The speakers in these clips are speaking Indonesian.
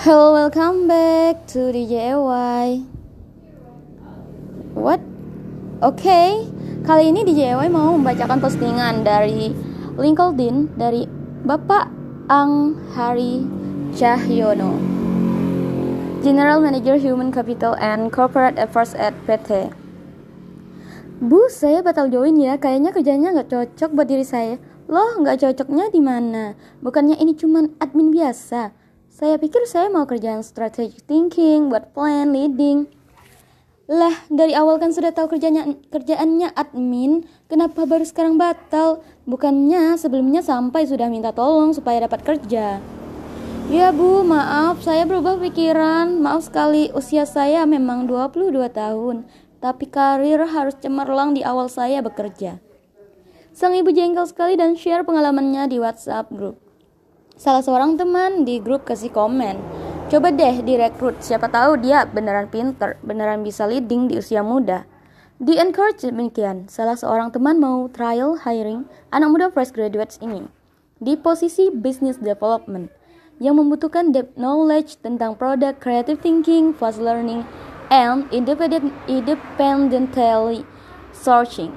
Hello, welcome back to DJY. What? Oke, okay. kali ini DJY mau membacakan postingan dari LinkedIn dari Bapak Ang Hari Cahyono, General Manager Human Capital and Corporate Affairs at PT. Bu, saya batal join ya. Kayaknya kerjanya nggak cocok buat diri saya. Loh, nggak cocoknya di mana? Bukannya ini cuman admin biasa. Saya pikir saya mau kerjaan strategic thinking, buat plan, leading. Lah, dari awal kan sudah tahu kerjanya kerjaannya admin, kenapa baru sekarang batal? Bukannya sebelumnya sampai sudah minta tolong supaya dapat kerja. Ya bu, maaf saya berubah pikiran. Maaf sekali, usia saya memang 22 tahun tapi karir harus cemerlang di awal saya bekerja. Sang ibu jengkel sekali dan share pengalamannya di WhatsApp grup. Salah seorang teman di grup kasih komen, coba deh direkrut, siapa tahu dia beneran pinter, beneran bisa leading di usia muda. Di encourage demikian, salah seorang teman mau trial hiring anak muda fresh graduates ini di posisi business development yang membutuhkan depth knowledge tentang product, creative thinking, fast learning, and independent, independently searching.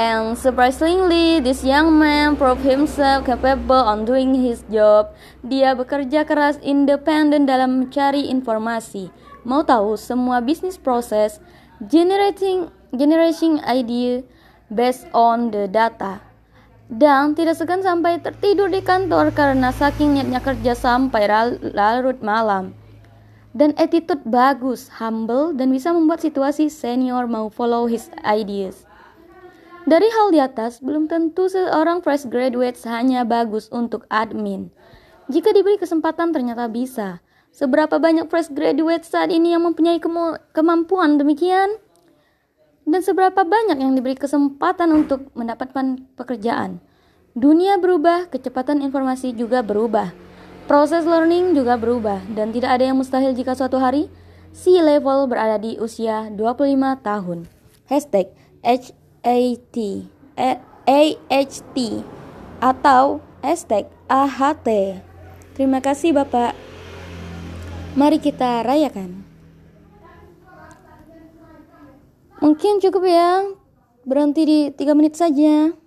And surprisingly, this young man proved himself capable on doing his job. Dia bekerja keras independen dalam mencari informasi. Mau tahu semua bisnis proses, generating generating idea based on the data. Dan tidak segan sampai tertidur di kantor karena saking niatnya kerja sampai larut malam dan attitude bagus, humble, dan bisa membuat situasi senior mau follow his ideas. Dari hal di atas, belum tentu seorang fresh graduate hanya bagus untuk admin. Jika diberi kesempatan ternyata bisa. Seberapa banyak fresh graduate saat ini yang mempunyai kemampuan demikian? Dan seberapa banyak yang diberi kesempatan untuk mendapatkan pekerjaan? Dunia berubah, kecepatan informasi juga berubah. Proses learning juga berubah dan tidak ada yang mustahil jika suatu hari si level berada di usia 25 tahun. Hashtag HAT AHT atau hashtag AHT. Terima kasih Bapak. Mari kita rayakan. Mungkin cukup ya. Berhenti di 3 menit saja.